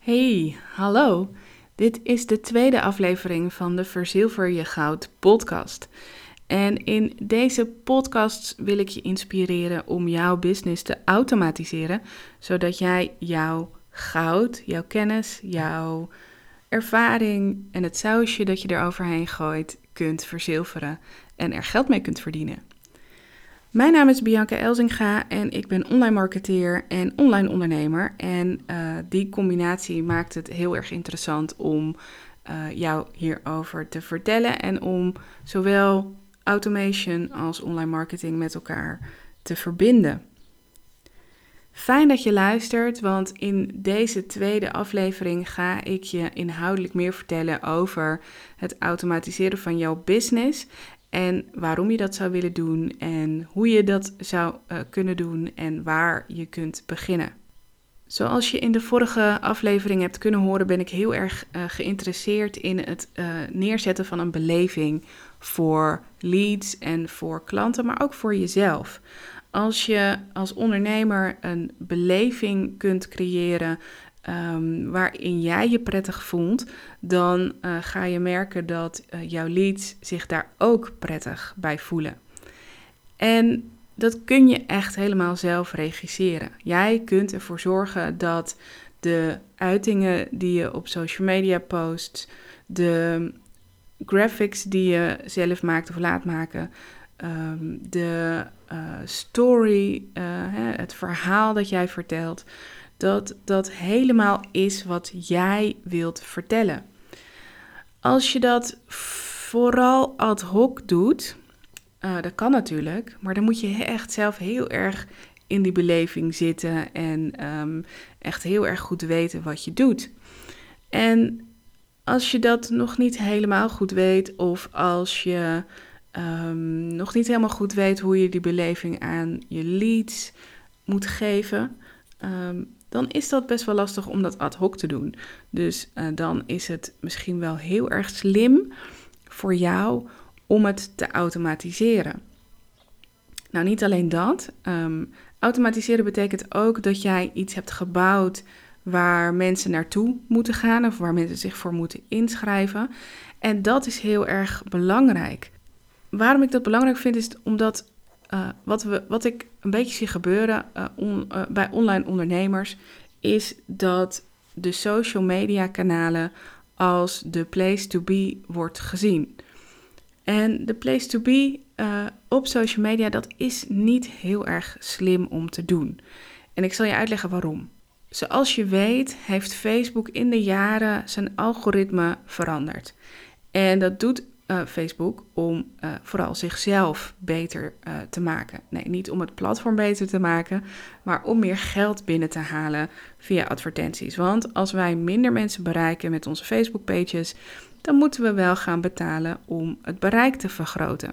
Hey, hallo. Dit is de tweede aflevering van de Verzilver je goud podcast. En in deze podcast wil ik je inspireren om jouw business te automatiseren, zodat jij jouw goud, jouw kennis, jouw ervaring en het sausje dat je eroverheen gooit kunt verzilveren en er geld mee kunt verdienen. Mijn naam is Bianca Elzinga en ik ben online marketeer en online ondernemer. En uh, die combinatie maakt het heel erg interessant om uh, jou hierover te vertellen en om zowel automation als online marketing met elkaar te verbinden. Fijn dat je luistert, want in deze tweede aflevering ga ik je inhoudelijk meer vertellen over het automatiseren van jouw business en waarom je dat zou willen doen en hoe je dat zou uh, kunnen doen en waar je kunt beginnen. Zoals je in de vorige aflevering hebt kunnen horen, ben ik heel erg uh, geïnteresseerd in het uh, neerzetten van een beleving voor leads en voor klanten, maar ook voor jezelf. Als je als ondernemer een beleving kunt creëren um, waarin jij je prettig voelt, dan uh, ga je merken dat uh, jouw leads zich daar ook prettig bij voelen. En dat kun je echt helemaal zelf regisseren. Jij kunt ervoor zorgen dat de uitingen die je op social media post, de graphics die je zelf maakt of laat maken, um, de uh, story, het verhaal dat jij vertelt, dat dat helemaal is wat jij wilt vertellen. Als je dat vooral ad hoc doet, uh, dat kan natuurlijk, maar dan moet je echt zelf heel erg in die beleving zitten en um, echt heel erg goed weten wat je doet. En als je dat nog niet helemaal goed weet, of als je um, nog niet helemaal goed weet hoe je die beleving aan je leads moet geven, um, dan is dat best wel lastig om dat ad hoc te doen. Dus uh, dan is het misschien wel heel erg slim voor jou om het te automatiseren. Nou, niet alleen dat. Um, automatiseren betekent ook dat jij iets hebt gebouwd waar mensen naartoe moeten gaan of waar mensen zich voor moeten inschrijven. En dat is heel erg belangrijk. Waarom ik dat belangrijk vind, is omdat uh, wat, we, wat ik een beetje zie gebeuren on, uh, bij online ondernemers, is dat de social media kanalen als de place to be wordt gezien. En de place to be op social media, dat is niet heel erg slim om te doen. En ik zal je uitleggen waarom. Zoals je weet, heeft Facebook in de jaren zijn algoritme veranderd. En dat doet uh, Facebook om uh, vooral zichzelf beter uh, te maken. Nee, niet om het platform beter te maken, maar om meer geld binnen te halen via advertenties. Want als wij minder mensen bereiken met onze Facebook-pages, dan moeten we wel gaan betalen om het bereik te vergroten.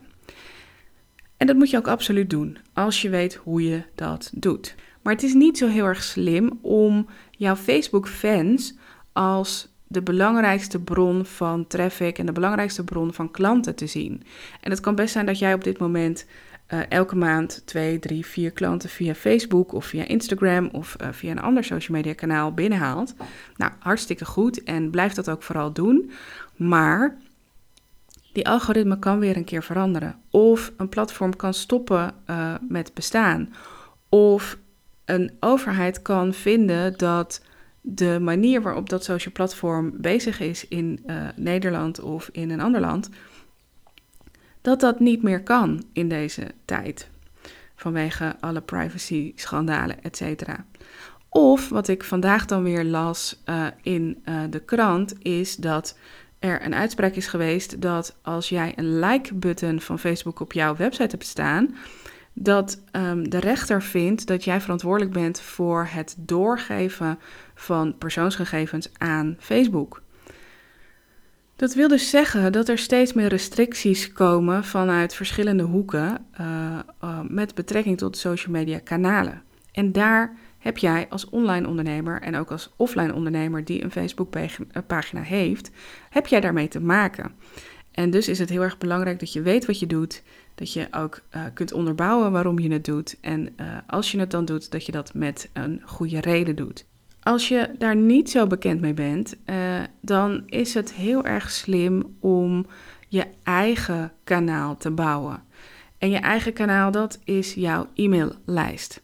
En dat moet je ook absoluut doen, als je weet hoe je dat doet. Maar het is niet zo heel erg slim om jouw Facebook-fans als de belangrijkste bron van traffic en de belangrijkste bron van klanten te zien. En het kan best zijn dat jij op dit moment uh, elke maand twee, drie, vier klanten via Facebook of via Instagram of uh, via een ander social media kanaal binnenhaalt. Nou, hartstikke goed en blijf dat ook vooral doen. Maar die algoritme kan weer een keer veranderen. Of een platform kan stoppen uh, met bestaan. Of een overheid kan vinden dat de manier waarop dat social platform bezig is in uh, Nederland of in een ander land, dat dat niet meer kan in deze tijd. Vanwege alle privacy-schandalen, et cetera. Of wat ik vandaag dan weer las uh, in uh, de krant, is dat er een uitspraak is geweest dat als jij een like-button van Facebook op jouw website hebt staan, dat um, de rechter vindt dat jij verantwoordelijk bent voor het doorgeven van persoonsgegevens aan Facebook. Dat wil dus zeggen dat er steeds meer restricties komen vanuit verschillende hoeken uh, uh, met betrekking tot social media kanalen. En daar heb jij als online ondernemer en ook als offline ondernemer die een Facebook pagina heeft, heb jij daarmee te maken. En dus is het heel erg belangrijk dat je weet wat je doet, dat je ook kunt onderbouwen waarom je het doet en als je het dan doet, dat je dat met een goede reden doet. Als je daar niet zo bekend mee bent, uh, dan is het heel erg slim om je eigen kanaal te bouwen. En je eigen kanaal, dat is jouw e-maillijst.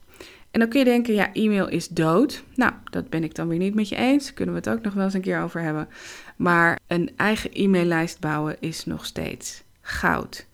En dan kun je denken, ja, e-mail is dood. Nou, dat ben ik dan weer niet met je eens. Kunnen we het ook nog wel eens een keer over hebben. Maar een eigen e-maillijst bouwen is nog steeds goud.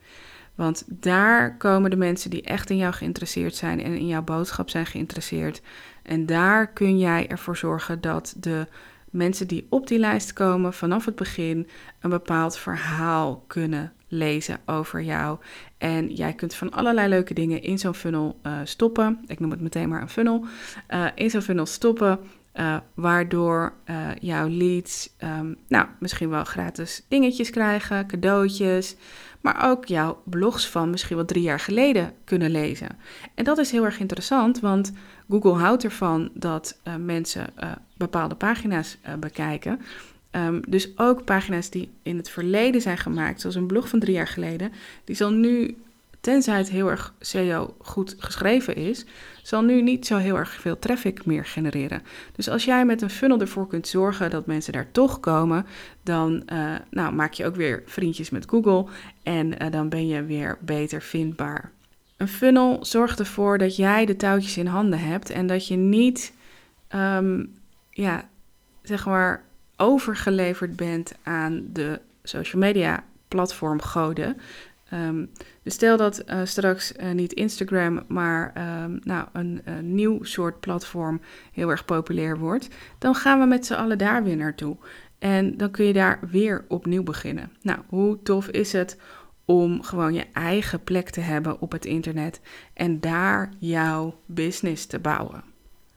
Want daar komen de mensen die echt in jou geïnteresseerd zijn en in jouw boodschap zijn geïnteresseerd. En daar kun jij ervoor zorgen dat de mensen die op die lijst komen vanaf het begin een bepaald verhaal kunnen lezen over jou. En jij kunt van allerlei leuke dingen in zo'n funnel uh, stoppen. Ik noem het meteen maar een funnel. Uh, in zo'n funnel stoppen. Uh, waardoor jouw leads um, nou, misschien wel gratis dingetjes krijgen, cadeautjes maar ook jouw blogs van misschien wel drie jaar geleden kunnen lezen. En dat is heel erg interessant, want Google houdt ervan dat uh, mensen uh, bepaalde pagina's uh, bekijken. Um, dus ook pagina's die in het verleden zijn gemaakt, zoals een blog van drie jaar geleden, die zal nu tenzij het heel erg SEO goed geschreven is, zal nu niet zo heel erg veel traffic meer genereren. Dus als jij met een funnel ervoor kunt zorgen dat mensen daar toch komen, dan uh, nou, maak je ook weer vriendjes met Google en uh, dan ben je weer beter vindbaar. Een funnel zorgt ervoor dat jij de touwtjes in handen hebt en dat je niet, um, ja, zeg maar, overgeleverd bent aan de social media platform goden. Um, dus stel dat uh, straks uh, niet Instagram, maar um, nou, een, nieuw soort platform heel erg populair wordt, dan gaan we met z'n allen daar weer naartoe. En dan kun je daar weer opnieuw beginnen. Nou, hoe tof is het om gewoon je eigen plek te hebben op het internet en daar jouw business te bouwen?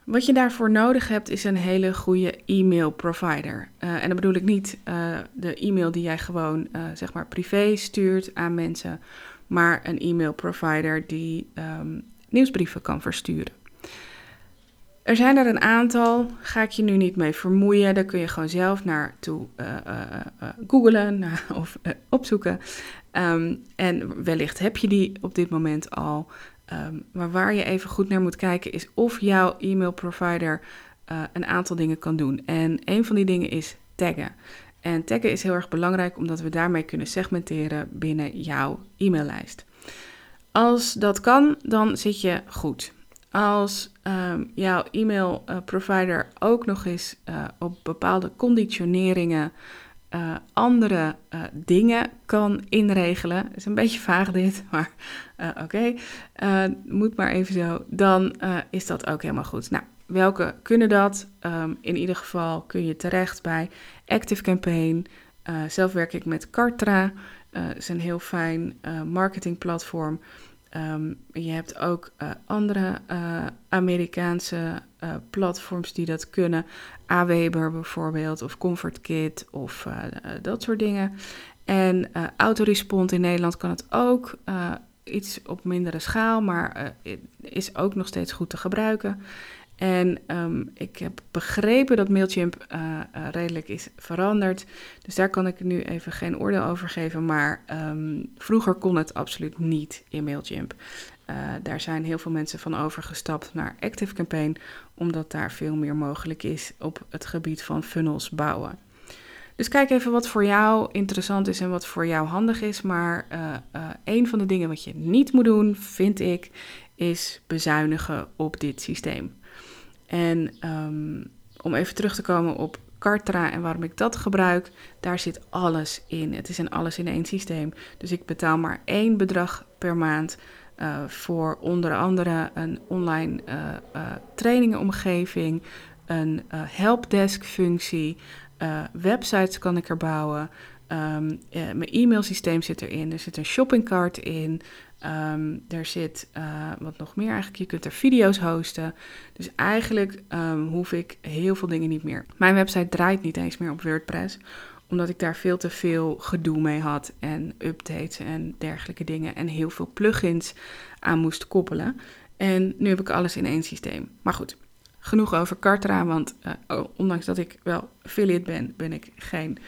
Wat je daarvoor nodig hebt is een hele goede e-mail provider. Uh, en dan bedoel ik niet de e-mail die jij gewoon uh, zeg maar privé stuurt aan mensen, maar een e-mail provider die um, nieuwsbrieven kan versturen. Er zijn er een aantal, ga ik je nu niet mee vermoeien. Daar kun je gewoon zelf naartoe googlen of opzoeken. Um, en wellicht heb je die op dit moment al. Um, maar waar je even goed naar moet kijken is of jouw e-mail provider uh, een aantal dingen kan doen. En een van die dingen is taggen. En taggen is heel erg belangrijk omdat we daarmee kunnen segmenteren binnen jouw e-maillijst. Als dat kan, dan zit je goed. Als um, jouw e-mail uh, provider ook nog eens uh, op bepaalde conditioneringen uh, andere dingen kan inregelen. is een beetje vaag dit, maar oké, moet maar even zo. Dan is dat ook helemaal goed. Nou, welke kunnen dat? Um, in ieder geval kun je terecht bij Active Campaign. zelf werk ik met Kartra. Het is een heel fijn marketingplatform. Um, je hebt ook uh, andere uh, Amerikaanse uh, platforms die dat kunnen. Aweber bijvoorbeeld, of ComfortKit, of dat soort dingen. En Autorespond in Nederland kan het ook. iets op mindere schaal, maar is ook nog steeds goed te gebruiken. En um, ik heb begrepen dat Mailchimp uh, uh, redelijk is veranderd. Dus daar kan ik nu even geen oordeel over geven. Maar um, vroeger kon het absoluut niet in Mailchimp. Uh, daar zijn heel veel mensen van overgestapt naar ActiveCampaign, omdat daar veel meer mogelijk is op het gebied van funnels bouwen. Dus kijk even wat voor jou interessant is en wat voor jou handig is. Maar een van de dingen wat je niet moet doen, vind ik, is bezuinigen op dit systeem. En um, om even terug te komen op Kartra en waarom ik dat gebruik, daar zit alles in. Het is een alles in één systeem. Dus ik betaal maar één bedrag per maand uh, voor onder andere een online uh, trainingenomgeving, een helpdesk functie, websites kan ik er bouwen. Um, mijn e-mailsysteem zit erin, er zit een shoppingcart in, Um, er zit uh, wat nog meer eigenlijk. Je kunt er video's hosten. Dus eigenlijk um, hoef ik heel veel dingen niet meer. Mijn website draait niet eens meer op WordPress. Omdat ik daar veel te veel gedoe mee had. En updates en dergelijke dingen. En heel veel plugins aan moest koppelen. En nu heb ik alles in één systeem. Maar goed, genoeg over Kartra. Want uh, ondanks dat ik wel affiliate ben, ben ik geen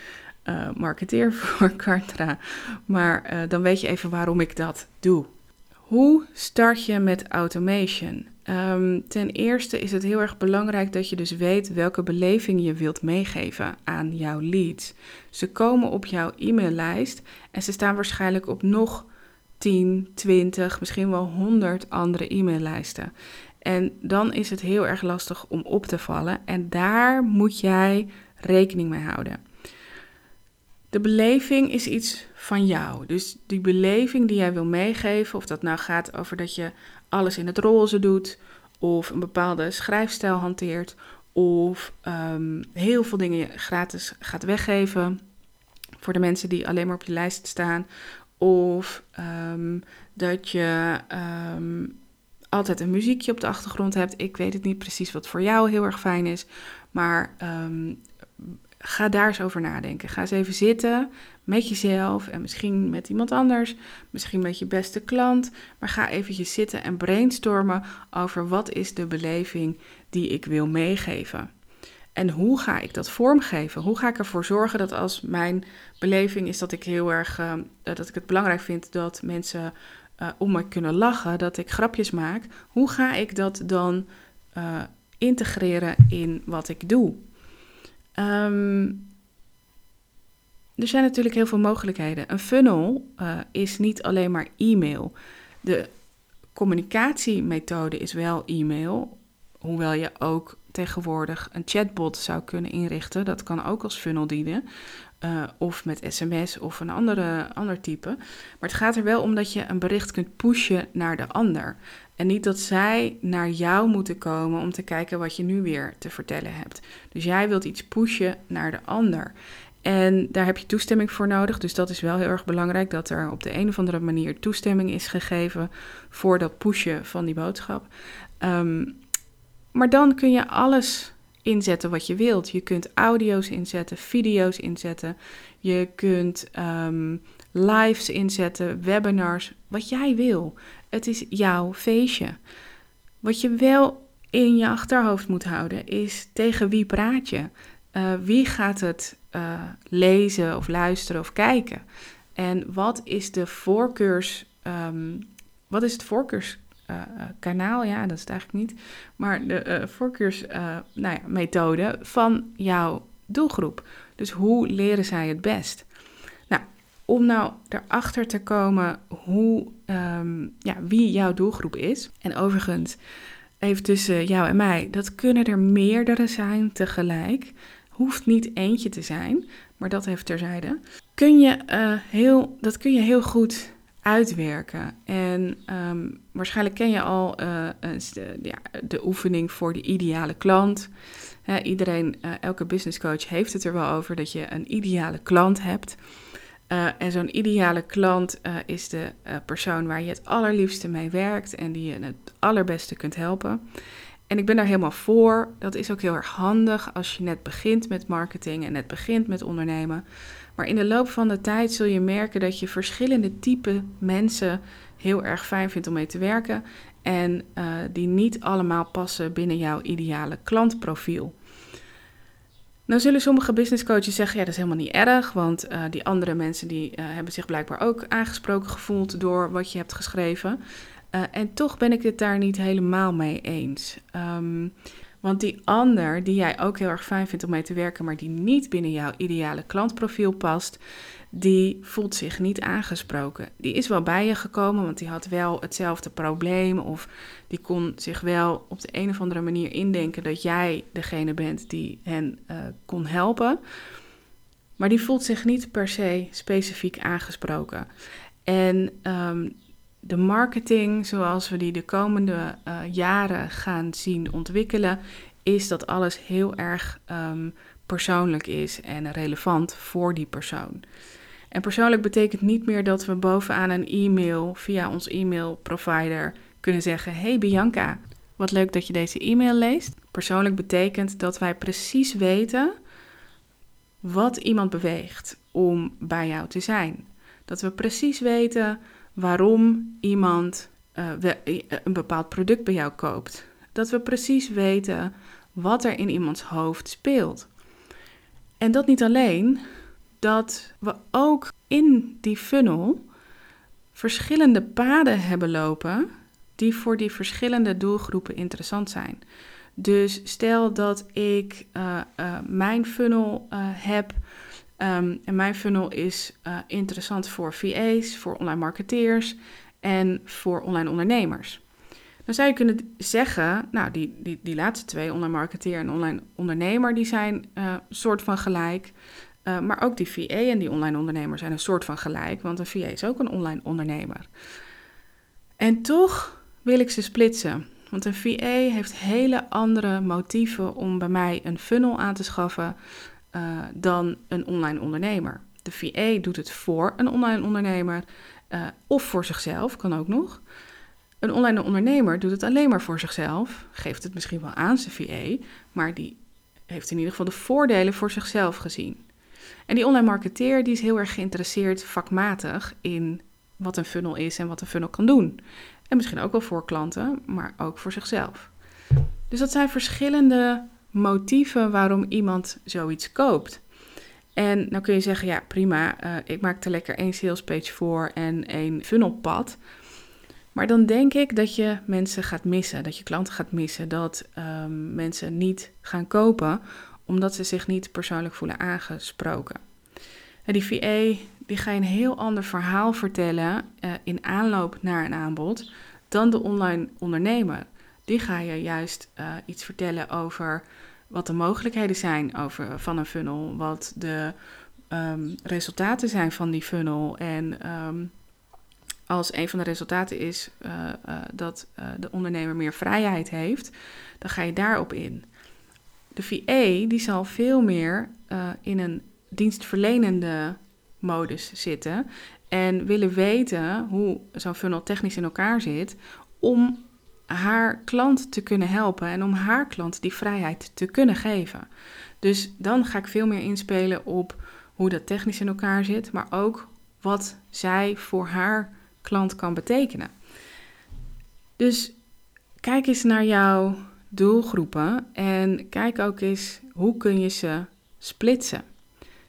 uh, marketeer voor Kartra. Maar uh, dan weet je even waarom ik dat doe. Hoe start je met automation? Ehm, ten eerste is het heel erg belangrijk dat je dus weet welke beleving je wilt meegeven aan jouw leads. Ze komen op jouw e-maillijst en ze staan waarschijnlijk op nog 10, 20, misschien wel 100 andere e-maillijsten. En dan is het heel erg lastig om op te vallen en daar moet jij rekening mee houden. De beleving is iets van jou. Dus die beleving die jij wil meegeven, of dat nou gaat over dat je alles in het roze doet, of een bepaalde schrijfstijl hanteert, of ehm, heel veel dingen gratis gaat weggeven voor de mensen die alleen maar op je lijst staan, of ehm, dat je ehm, altijd een muziekje op de achtergrond hebt. Ik weet het niet precies wat voor jou heel erg fijn is, maar ga daar eens over nadenken. Ga eens even zitten met jezelf en misschien met iemand anders, misschien met je beste klant. Maar ga eventjes zitten en brainstormen over wat is de beleving die ik wil meegeven. En hoe ga ik dat vormgeven? Hoe ga ik ervoor zorgen dat als mijn beleving is dat ik heel erg uh, dat ik het belangrijk vind dat mensen uh, om me kunnen lachen, dat ik grapjes maak. Hoe ga ik dat dan uh, integreren in wat ik doe? Um, er zijn natuurlijk heel veel mogelijkheden. Een funnel uh, is niet alleen maar e-mail. De communicatiemethode is wel e-mail, hoewel je ook tegenwoordig een chatbot zou kunnen inrichten. Dat kan ook als funnel dienen. Uh, of met sms of een andere, ander type. Maar het gaat er wel om dat je een bericht kunt pushen naar de ander. En niet dat zij naar jou moeten komen om te kijken wat je nu weer te vertellen hebt. Dus jij wilt iets pushen naar de ander. En daar heb je toestemming voor nodig. Dus dat is wel heel erg belangrijk dat er op de een of andere manier toestemming is gegeven voor dat pushen van die boodschap. Um, maar dan kun je alles inzetten wat je wilt. Je kunt audio's inzetten, video's inzetten. Je kunt um, lives inzetten, webinars, wat jij wil. Het is jouw feestje. Wat je wel in je achterhoofd moet houden is tegen wie praat je? Uh, wie gaat het uh, lezen of luisteren of kijken? En wat is de voorkeurs, um, wat is het voorkeurskanaal? Ja, dat is het eigenlijk niet. Maar de voorkeursmethode nou ja, van jouw doelgroep. Dus hoe leren zij het best? Om nou erachter te komen hoe, um, ja, wie jouw doelgroep is. En overigens, even tussen jou en mij, dat kunnen er meerdere zijn tegelijk hoeft niet eentje te zijn, maar dat heeft terzijde. Kun je, uh, heel, dat kun je heel goed uitwerken. En um, waarschijnlijk ken je al de, ja, de oefening voor de ideale klant. Iedereen, elke business coach heeft het er wel over dat je een ideale klant hebt. En zo'n ideale klant is de persoon waar je het allerliefste mee werkt en die je het allerbeste kunt helpen. En ik ben daar helemaal voor. Dat is ook heel erg handig als je net begint met marketing en net begint met ondernemen. Maar in de loop van de tijd zul je merken dat je verschillende type mensen heel erg fijn vindt om mee te werken. En die niet allemaal passen binnen jouw ideale klantprofiel. Nou zullen sommige business coaches zeggen, ja dat is helemaal niet erg, want uh, die andere mensen die uh, hebben zich blijkbaar ook aangesproken gevoeld door wat je hebt geschreven. Uh, en toch ben ik het daar niet helemaal mee eens. Um, want die ander, die jij ook heel erg fijn vindt om mee te werken, maar die niet binnen jouw ideale klantprofiel past, die voelt zich niet aangesproken. Die is wel bij je gekomen, want die had wel hetzelfde probleem. Of die kon zich wel op de een of andere manier indenken dat jij degene bent die hen uh, kon helpen. Maar die voelt zich niet per se specifiek aangesproken. En um, de marketing zoals we die de komende uh, jaren gaan zien ontwikkelen, is dat alles heel erg um, persoonlijk is en relevant voor die persoon. En persoonlijk betekent niet meer dat we bovenaan een e-mail via ons e-mail provider kunnen zeggen: Hey Bianca, wat leuk dat je deze e-mail leest. Persoonlijk betekent dat wij precies weten wat iemand beweegt om bij jou te zijn. Dat we precies weten waarom iemand uh, een bepaald product bij jou koopt. Dat we precies weten wat er in iemands hoofd speelt. En dat niet alleen, dat we ook in die funnel verschillende paden hebben lopen die voor die verschillende doelgroepen interessant zijn. Dus stel dat ik uh, mijn funnel heb. Um, en mijn funnel is interessant voor VA's, voor online marketeers en voor online ondernemers. Dan zou je kunnen zeggen, nou, die, die, die laatste twee, online marketeer en online ondernemer, die zijn een soort van gelijk. maar ook die VA en die online ondernemer zijn een soort van gelijk, want een VA is ook een online ondernemer. En toch wil ik ze splitsen. Want een VA heeft hele andere motieven om bij mij een funnel aan te schaffen uh, dan een online ondernemer. De VA doet het voor een online ondernemer uh, of voor zichzelf, kan ook nog. Een online ondernemer doet het alleen maar voor zichzelf, geeft het misschien wel aan zijn VA, maar die heeft in ieder geval de voordelen voor zichzelf gezien. En die online marketeer die is heel erg geïnteresseerd vakmatig in wat een funnel is en wat een funnel kan doen. En misschien ook wel voor klanten, maar ook voor zichzelf. Dus dat zijn verschillende motieven waarom iemand zoiets koopt. En dan kun je zeggen, ja prima, uh, ik maak er lekker één salespage voor en één funnelpad. Maar dan denk ik dat je mensen gaat missen, dat je klanten gaat missen, dat um, mensen niet gaan kopen omdat ze zich niet persoonlijk voelen aangesproken. En die VA die ga je een heel ander verhaal vertellen uh, in aanloop naar een aanbod dan de online ondernemer. Die ga je juist uh, iets vertellen over wat de mogelijkheden zijn over, van een funnel, wat de um, resultaten zijn van die funnel. En um, als een van de resultaten is uh, uh, dat de ondernemer meer vrijheid heeft, dan ga je daarop in. De VA die zal veel meer in een dienstverlenende modus zitten en willen weten hoe zo'n funnel technisch in elkaar zit om haar klant te kunnen helpen en om haar klant die vrijheid te kunnen geven. Dus dan ga ik veel meer inspelen op hoe dat technisch in elkaar zit, maar ook wat zij voor haar klant kan betekenen. Dus kijk eens naar jouw doelgroepen en kijk ook eens hoe kun je ze splitsen.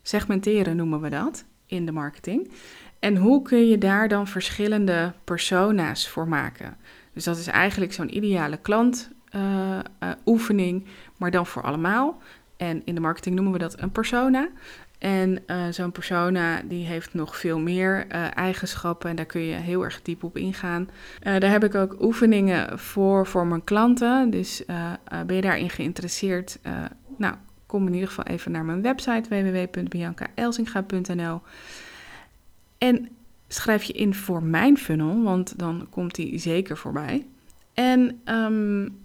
Segmenteren noemen we dat in de marketing. En hoe kun je daar dan verschillende persona's voor maken? Dus dat is eigenlijk zo'n ideale klantoefening, uh, uh, maar dan voor allemaal. En in de marketing noemen we dat een persona. En uh, zo'n persona die heeft nog veel meer eigenschappen en daar kun je heel erg diep op ingaan. Daar heb ik ook oefeningen voor voor mijn klanten. Dus ben je daarin geïnteresseerd? nou, kom in ieder geval even naar mijn website www.biancaelsinga.nl. En schrijf je in voor mijn funnel, want dan komt die zeker voorbij. En um,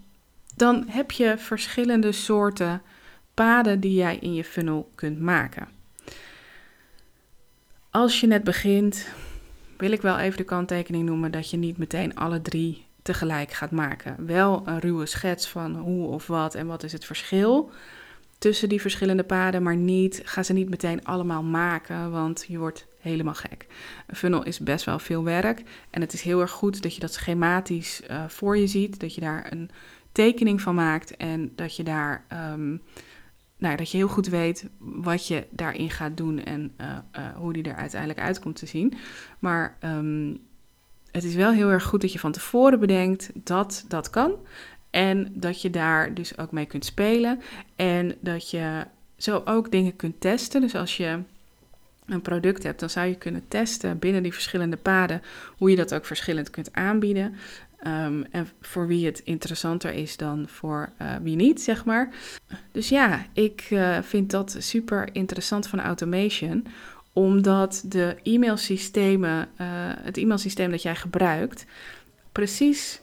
dan heb je verschillende soorten paden die jij in je funnel kunt maken. Als je net begint, wil ik wel even de kanttekening noemen dat je niet meteen alle drie tegelijk gaat maken. Wel een ruwe schets van hoe of wat en wat is het verschil tussen die verschillende paden, maar niet, ga ze niet meteen allemaal maken, want je wordt helemaal gek. Een funnel is best wel veel werk en het is heel erg goed dat je dat schematisch uh, voor je ziet, dat je daar een tekening van maakt en dat je daar, um, nou, dat je heel goed weet wat je daarin gaat doen en uh, uh, hoe die er uiteindelijk uit komt te zien. Maar um, het is wel heel erg goed dat je van tevoren bedenkt dat dat kan. En dat je daar dus ook mee kunt spelen. En dat je zo ook dingen kunt testen. Dus als je een product hebt, dan zou je kunnen testen binnen die verschillende paden hoe je dat ook verschillend kunt aanbieden. Um, en voor wie het interessanter is dan voor uh, wie niet, zeg maar. Dus ja, ik uh, vind dat super interessant van automation, omdat de e-mailsystemen, uh, het e-mailsysteem dat jij gebruikt, precies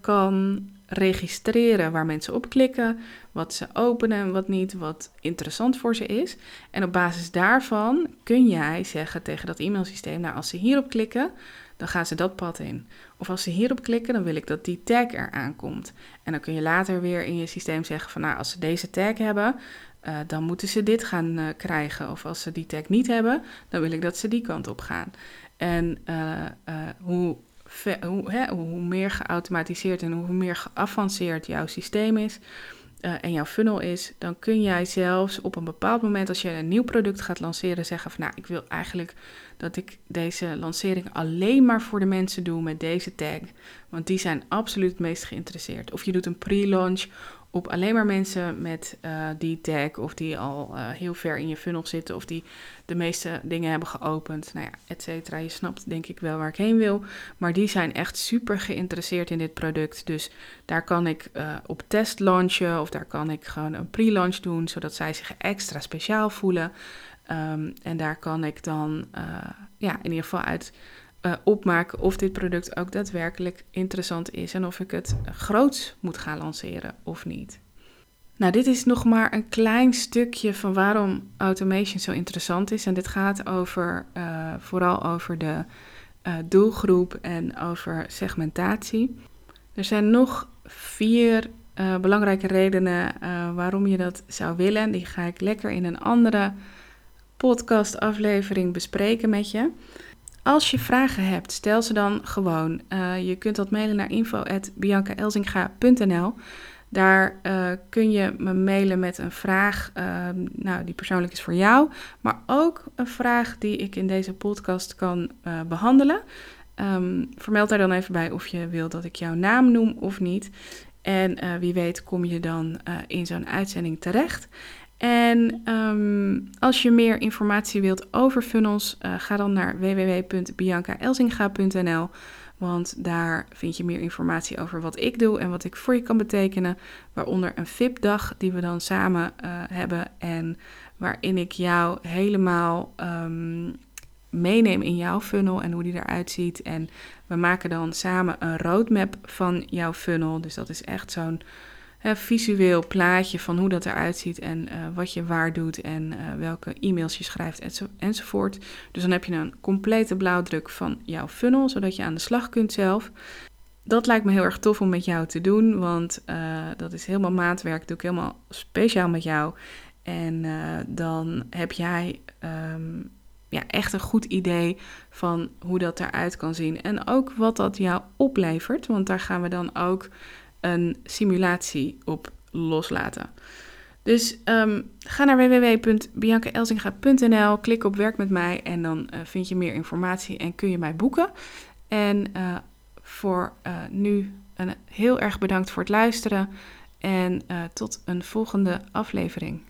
kan registreren waar mensen op klikken, wat ze openen en wat niet, wat interessant voor ze is. En op basis daarvan kun jij zeggen tegen dat e-mailsysteem, nou als ze hierop klikken, dan gaan ze dat pad in. Of als ze hierop klikken, dan wil ik dat die tag eraan komt. En dan kun je later weer in je systeem zeggen van, nou als ze deze tag hebben, uh, dan moeten ze dit gaan uh, krijgen. Of als ze die tag niet hebben, dan wil ik dat ze die kant op gaan. En uh, hoe hoe, hoe meer geautomatiseerd en hoe meer geavanceerd jouw systeem is, uh, en jouw funnel is, dan kun jij zelfs op een bepaald moment, als je een nieuw product gaat lanceren, zeggen van nou, ik wil eigenlijk dat ik deze lancering alleen maar voor de mensen doe met deze tag. Want die zijn absoluut het meest geïnteresseerd. Of je doet een pre-launch op alleen maar mensen met uh, die tag of die al uh, heel ver in je funnel zitten of die de meeste dingen hebben geopend, nou ja, et cetera. Je snapt denk ik wel waar ik heen wil, maar die zijn echt super geïnteresseerd in dit product. Dus daar kan ik uh, op test launchen of daar kan ik gewoon een pre-launch doen, zodat zij zich extra speciaal voelen. Um, en daar kan ik dan ja, in ieder geval uit uh, opmaken of dit product ook daadwerkelijk interessant is en of ik het groots moet gaan lanceren of niet. Nou, dit is nog maar een klein stukje van waarom automation zo interessant is. En dit gaat over, uh, vooral over de uh, doelgroep en over segmentatie. Er zijn nog vier belangrijke redenen waarom je dat zou willen. En die ga ik lekker in een andere podcastaflevering bespreken met je. Als je vragen hebt, stel ze dan gewoon. Uh, je kunt dat mailen naar info.biancaelzinga.nl. Daar uh, kun je me mailen met een vraag uh, nou, die persoonlijk is voor jou, maar ook een vraag die ik in deze podcast kan behandelen. Um, vermeld daar dan even bij of je wilt dat ik jouw naam noem of niet. En wie weet kom je dan in zo'n uitzending terecht. En um, als je meer informatie wilt over funnels, uh, ga dan naar www.biancaelzinga.nl. Want daar vind je meer informatie over wat ik doe en wat ik voor je kan betekenen. Waaronder een VIP-dag die we dan samen uh, hebben. En waarin ik jou helemaal um, meeneem in jouw funnel en hoe die eruit ziet. En we maken dan samen een roadmap van jouw funnel. Dus dat is echt zo'n visueel plaatje van hoe dat eruit ziet en uh, wat je waar doet en uh, welke e-mails je schrijft enzo enzovoort. Dus dan heb je een complete blauwdruk van jouw funnel, zodat je aan de slag kunt zelf. Dat lijkt me heel erg tof om met jou te doen, want uh, dat is helemaal maatwerk, doe ik helemaal speciaal met jou. En dan heb jij um, ja, echt een goed idee van hoe dat eruit kan zien. En ook wat dat jou oplevert, want daar gaan we dan ook een simulatie op loslaten. Dus um, ga naar www.biancaelzinga.nl, klik op werk met mij en dan uh, vind je meer informatie en kun je mij boeken. En uh, voor uh, nu een heel erg bedankt voor het luisteren en tot een volgende aflevering.